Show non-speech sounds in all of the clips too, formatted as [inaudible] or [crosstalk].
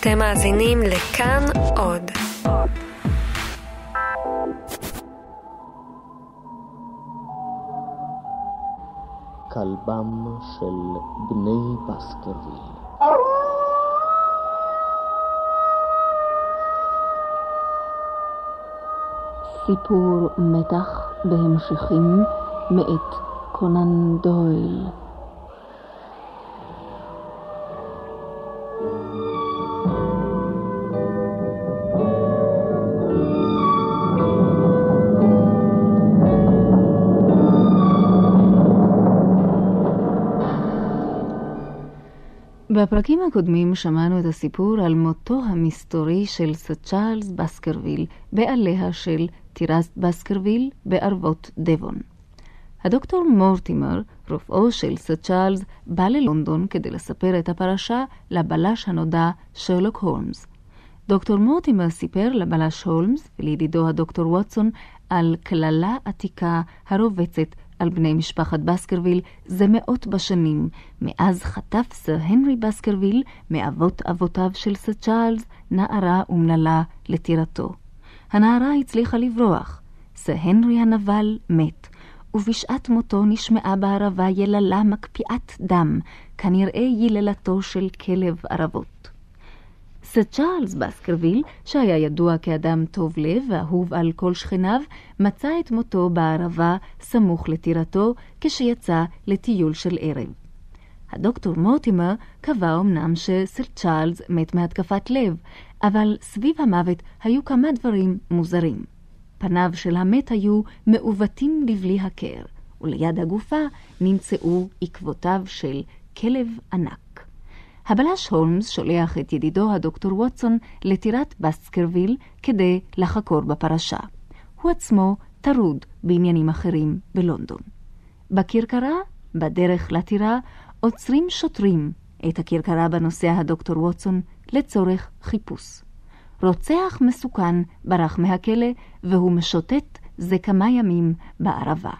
אתם מאזינים לכאן עוד. כלבם של בני בסקרוויל. סיפור מתח בהמשכים מאת קונן דויל. בפרקים הקודמים שמענו את הסיפור על מותו המסתורי של סר צ'ארלס בסקרוויל, בעליה של טירת בסקרוויל בערבות דבון. הדוקטור מורטימר, רופאו של סר צ'ארלס, בא ללונדון כדי לספר את הפרשה לבלש הנודע שרלוק הולמס. דוקטור מורטימר סיפר לבלש הולמס ולידידו הדוקטור ווטסון על קללה עתיקה הרובצת על בני משפחת בסקרוויל זה מאות בשנים, מאז חטף סר הנרי בסקרוויל מאבות אבותיו של סר צ'ארלס נערה אומללה לטירתו. הנערה הצליחה לברוח. סר הנרי הנבל מת, ובשעת מותו נשמעה בערבה יללה מקפיאת דם, כנראה יללתו של כלב ערבות. סר צ'ארלס בסקרוויל, שהיה ידוע כאדם טוב לב ואהוב על כל שכניו, מצא את מותו בערבה סמוך לטירתו כשיצא לטיול של ערב. הדוקטור מורטימר קבע אמנם שסר צ'ארלס מת מהתקפת לב, אבל סביב המוות היו כמה דברים מוזרים. פניו של המת היו מעוותים לבלי הכר, וליד הגופה נמצאו עקבותיו של כלב ענק. הבלש הולמס שולח את ידידו הדוקטור ווטסון לטירת בסקרוויל כדי לחקור בפרשה. הוא עצמו טרוד בעניינים אחרים בלונדון. בכרכרה, בדרך לטירה, עוצרים שוטרים את הכרכרה בה נוסע הדוקטור ווטסון לצורך חיפוש. רוצח מסוכן ברח מהכלא והוא משוטט זה כמה ימים בערבה.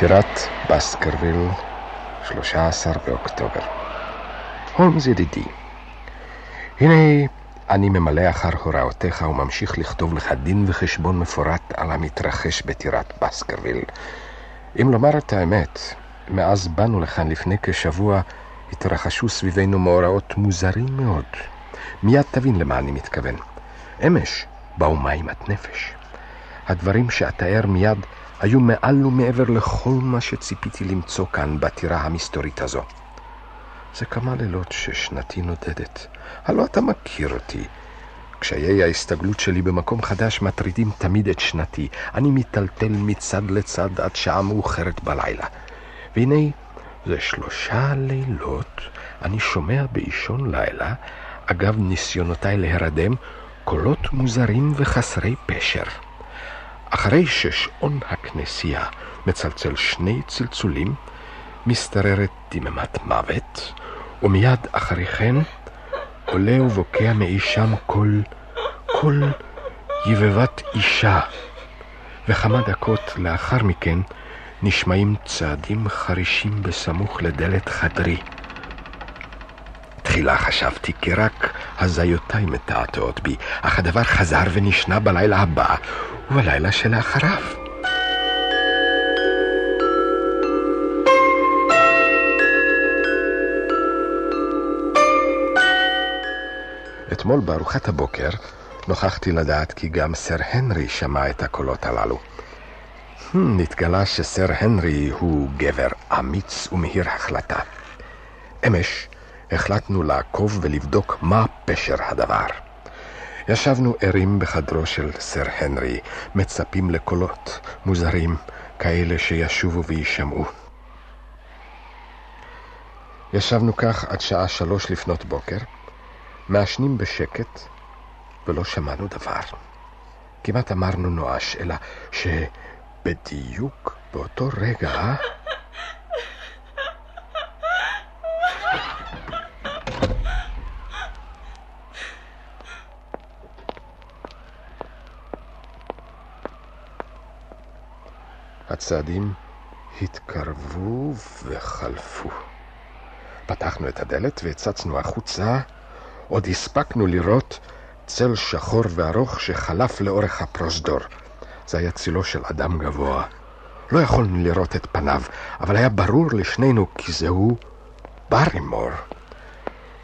טירת בסקרוויל, 13 באוקטובר. הולמס ידידי, הנה אני ממלא אחר הוראותיך וממשיך לכתוב לך דין וחשבון מפורט על המתרחש בטירת בסקרוויל. אם לומר את האמת, מאז באנו לכאן לפני כשבוע, התרחשו סביבנו מאורעות מוזרים מאוד. מיד תבין למה אני מתכוון. אמש באו מים עד נפש. הדברים שאתאר מיד היו מעל ומעבר לכל מה שציפיתי למצוא כאן בטירה המסתורית הזו. זה כמה לילות ששנתי נודדת. הלא אתה מכיר אותי. קשיי ההסתגלות שלי במקום חדש מטרידים תמיד את שנתי. אני מיטלטל מצד לצד עד שעה מאוחרת בלילה. והנה, זה שלושה לילות אני שומע באישון לילה, אגב ניסיונותיי להרדם, קולות מוזרים וחסרי פשר. אחרי ששעון הכנסייה מצלצל שני צלצולים, משתררת דממת מוות, ומיד אחרי כן עולה ובוקע מאי שם קול, קול יבבת אישה, וכמה דקות לאחר מכן נשמעים צעדים חרישים בסמוך לדלת חדרי. תחילה חשבתי כי רק הזיותיי מתעתעות בי, אך הדבר חזר ונשנה בלילה הבא ובלילה שלאחריו. אתמול בארוחת הבוקר נוכחתי לדעת כי גם סר הנרי שמע את הקולות הללו. Hmm, נתגלה שסר הנרי הוא גבר אמיץ ומהיר החלטה. אמש החלטנו לעקוב ולבדוק מה פשר הדבר. ישבנו ערים בחדרו של סר הנרי, מצפים לקולות מוזרים, כאלה שישובו ויישמעו. ישבנו כך עד שעה שלוש לפנות בוקר, מעשנים בשקט, ולא שמענו דבר. כמעט אמרנו נואש, אלא שבדיוק באותו רגע... הצעדים התקרבו וחלפו. פתחנו את הדלת והצצנו החוצה. עוד הספקנו לראות צל שחור וארוך שחלף לאורך הפרוזדור. זה היה צילו של אדם גבוה. לא יכולנו לראות את פניו, אבל היה ברור לשנינו כי זהו ברימור.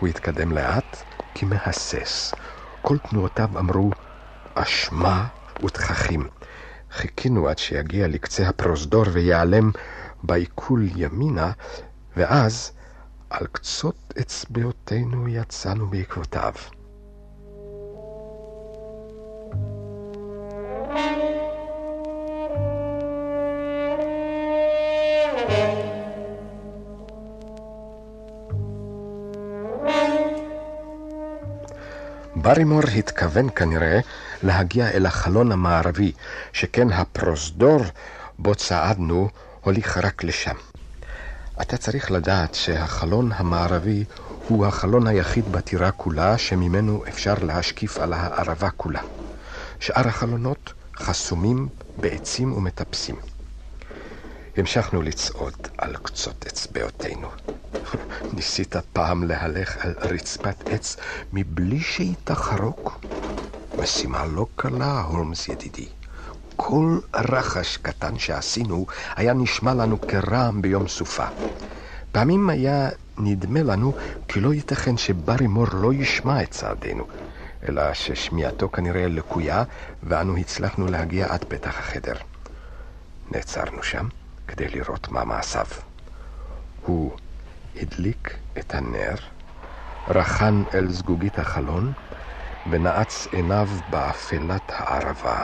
הוא התקדם לאט כמהסס. כל תנועותיו אמרו אשמה ותככים. חיכינו עד שיגיע לקצה הפרוזדור ויעלם בעיכול ימינה, ואז על קצות אצבעותינו יצאנו בעקבותיו. ברימור התכוון כנראה להגיע אל החלון המערבי, שכן הפרוזדור בו צעדנו הוליך רק לשם. אתה צריך לדעת שהחלון המערבי הוא החלון היחיד בטירה כולה שממנו אפשר להשקיף על הערבה כולה. שאר החלונות חסומים בעצים ומטפסים. המשכנו לצעוד על קצות אצבעותינו. [laughs] ניסית פעם להלך על רצפת עץ מבלי שהיא תחרוק? משימה לא קלה, הולמס ידידי. כל רחש קטן שעשינו היה נשמע לנו כרעם ביום סופה. פעמים היה נדמה לנו כי לא ייתכן שברימור לא ישמע את צעדינו, אלא ששמיעתו כנראה לקויה, ואנו הצלחנו להגיע עד פתח החדר. נעצרנו שם כדי לראות מה מעשיו. הוא הדליק את הנר, רחן אל זגוגית החלון, ונעץ עיניו באפלת הערבה.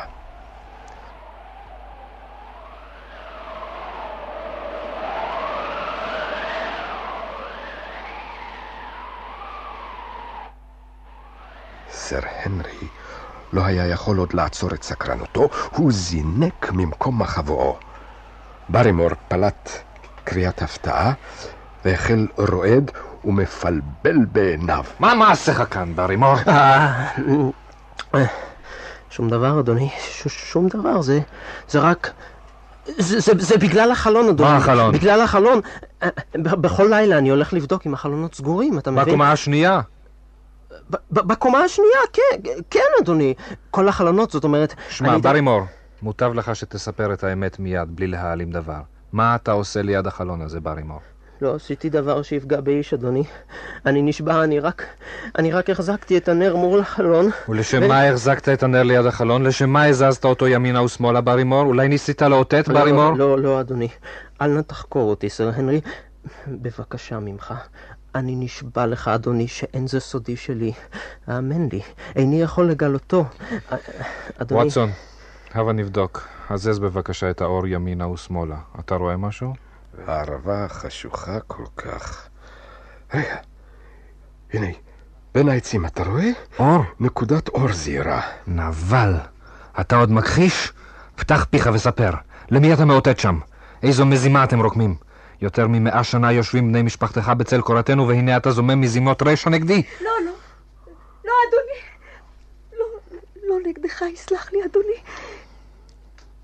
סר הנרי לא היה יכול עוד לעצור את סקרנותו, הוא זינק ממקום מחבואו. ברימור פלט קריאת הפתעה והחל רועד ומפלבל בעיניו. מה מעשיך כאן, ברימור? אה, שום דבר, אדוני, ש- שום דבר, זה, זה רק... זה, זה, זה בגלל החלון, אדוני. מה החלון? בגלל החלון. אה, בכל לילה אני הולך לבדוק אם החלונות סגורים, אתה מבין? בקומה השנייה. בקומה השנייה, כן, כן, אדוני. כל החלונות, זאת אומרת... שמע, ברימור, מוטב לך שתספר את האמת מיד, בלי להעלים דבר. מה אתה עושה ליד החלון הזה, ברימור? לא עשיתי דבר שיפגע באיש, אדוני. אני נשבע, אני רק... אני רק החזקתי את הנר מול החלון. ולשם ו- מה החזקת את הנר ליד החלון? לשם מה הזזת אותו ימינה ושמאלה, ברימור? אולי ניסית לאותת, ברימור? לא, לא, לא, אדוני. אל נא תחקור אותי, סר הנרי. בבקשה ממך. אני נשבע לך, אדוני, שאין זה סודי שלי. האמן לי, איני יכול לגלותו. אדוני... ווטסון, הבה נבדוק. הזז בבקשה את האור ימינה ושמאלה. אתה רואה משהו? הערבה חשוכה כל כך. רגע, הנה, בין העצים, אתה רואה? אור? נקודת אור זהירה. נבל. אתה עוד מכחיש? פתח פיך וספר. למי אתה מאותת שם? איזו מזימה אתם רוקמים? יותר ממאה שנה יושבים בני משפחתך בצל קורתנו, והנה אתה זומם מזימות רשע נגדי. לא, לא. לא, אדוני. לא, לא נגדך, יסלח לי, אדוני.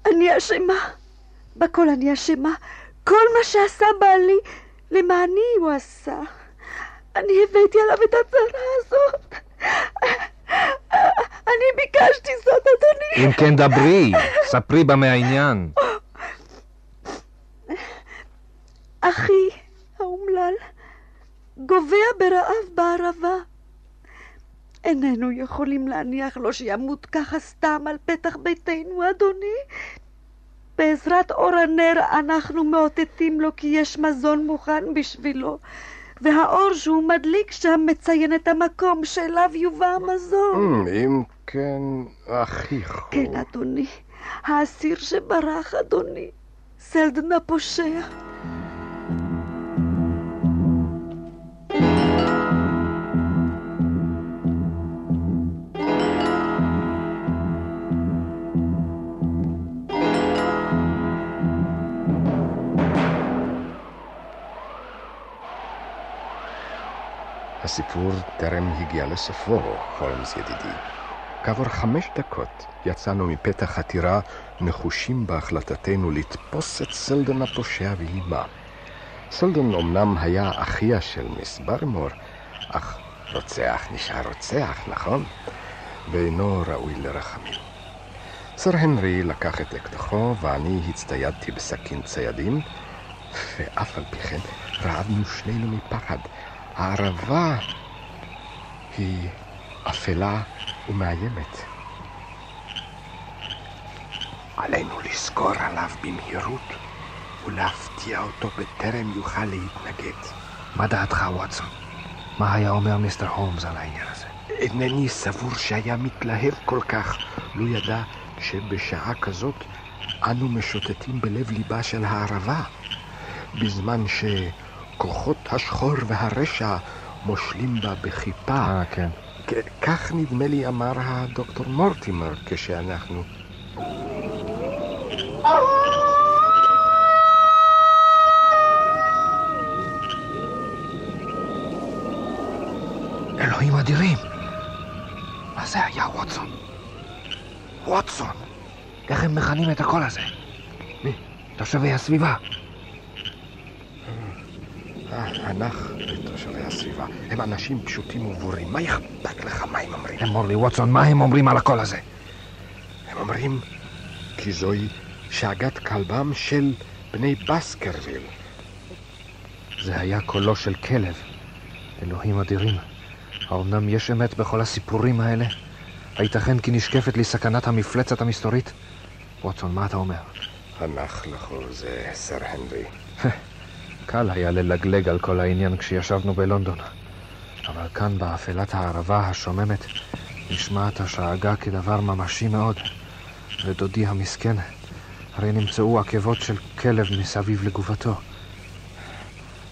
אני אשמה. בכל אני אשמה. כל מה שעשה בעלי, למעני הוא עשה. אני הבאתי עליו את הצרה הזאת. אני ביקשתי זאת, אדוני. אם כן דברי, ספרי בה מהעניין. אחי האומלל גובע ברעב בערבה. איננו יכולים להניח לו שימות ככה סתם על פתח ביתנו, אדוני. בעזרת אור הנר אנחנו מאותתים לו כי יש מזון מוכן בשבילו, והאור שהוא מדליק שם מציין את המקום שאליו יובא המזון. Mm, אם כן, אחיך הוא. כן, אדוני. האסיר שברח, אדוני. סלדן הפושע. הסיפור טרם הגיע לסופו, הולמס ידידי. כעבור חמש דקות יצאנו מפתח הטירה נחושים בהחלטתנו לתפוס את סלדון הפושע ואימה. סלדון אמנם היה אחיה של מיס ברמור, אך רוצח נשאר רוצח, נכון? ואינו ראוי לרחמים. סר הנרי לקח את אקדחו ואני הצטיידתי בסכין ציידים, ואף על פי כן רעדנו שנינו מפחד. הערבה היא אפלה ומאיימת. עלינו לסגור עליו במהירות ולהפתיע אותו בטרם יוכל להתנגד. מה דעתך, ווטסון? מה היה אומר מיסטר הולמס על העניין הזה? אינני סבור שהיה מתלהב כל כך, לו ידע שבשעה כזאת אנו משוטטים בלב ליבה של הערבה, בזמן שכוחות השחור והרשע מושלים בה בחיפה. אה, כן. כך נדמה לי אמר הדוקטור מורטימר כשאנחנו... אלוהים אדירים! מה זה היה, ווטסון? ווטסון! איך הם מכנים את הקול הזה? מי? תושבי הסביבה. הנח לתושבי הסביבה. הם אנשים פשוטים ובורים. מה אכפת לך מה הם אומרים? אמור לי, ווטסון, מה הם אומרים על הקול הזה? הם אומרים כי זוהי שאגת כלבם של בני בסקרוויל. זה היה קולו של כלב. אלוהים אדירים. האומנם יש אמת בכל הסיפורים האלה? הייתכן כי נשקפת לי סכנת המפלצת המסתורית? ווטסון, מה אתה אומר? הנח לכל זה, סר הנרי. [laughs] קל היה ללגלג על כל העניין כשישבנו בלונדון. אבל כאן, באפלת הערבה השוממת, נשמעת השאגה כדבר ממשי מאוד. ודודי המסכן, הרי נמצאו עקבות של כלב מסביב לגופתו.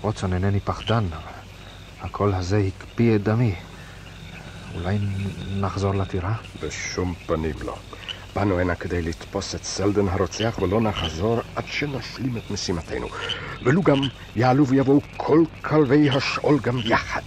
ווטסון, אינני פחדן, הקול הזה הקפיא את דמי. אולי נחזור לטירה? בשום פנים לא. באנו הנה כדי לתפוס את סלדן הרוצח ולא נחזור עד שנשלים את משימתנו. ולו גם יעלו ויבואו כל כלבי השאול גם יחד.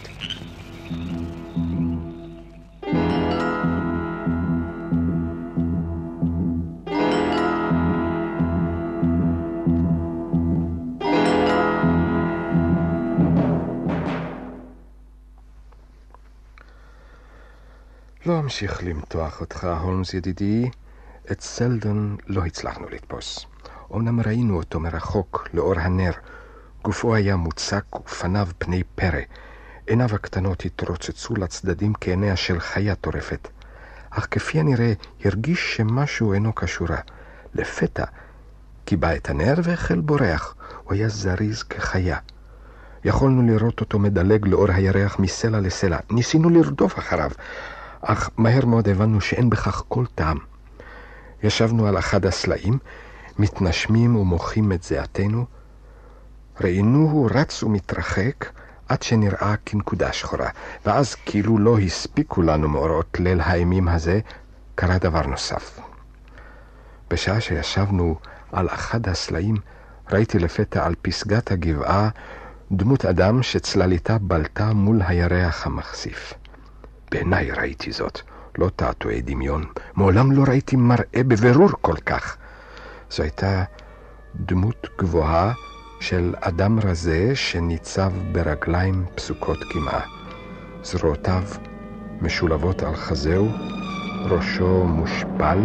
לא אמשיך למתוח אותך, הולמס ידידי. את סלדון לא הצלחנו לתפוס. אומנם ראינו אותו מרחוק, לאור הנר. גופו היה מוצק ופניו פני פרא. עיניו הקטנות התרוצצו לצדדים כעיניה של חיה טורפת. אך כפי הנראה הרגיש שמשהו אינו כשורה. לפתע קיבע את הנר והחל בורח. הוא היה זריז כחיה. יכולנו לראות אותו מדלג לאור הירח מסלע לסלע. ניסינו לרדוף אחריו, אך מהר מאוד הבנו שאין בכך כל טעם. ישבנו על אחד הסלעים, מתנשמים ומוחים את זיעתנו. ראינוהו רץ ומתרחק עד שנראה כנקודה שחורה, ואז כאילו לא הספיקו לנו מאורעות ליל האימים הזה, קרה דבר נוסף. בשעה שישבנו על אחד הסלעים, ראיתי לפתע על פסגת הגבעה דמות אדם שצלליתה בלטה מול הירח המחשיף. בעיניי ראיתי זאת. לא תעתועי דמיון. מעולם לא ראיתי מראה בבירור כל כך. זו הייתה דמות גבוהה של אדם רזה שניצב ברגליים פסוקות קמעה. זרועותיו משולבות על חזהו, ראשו מושפל,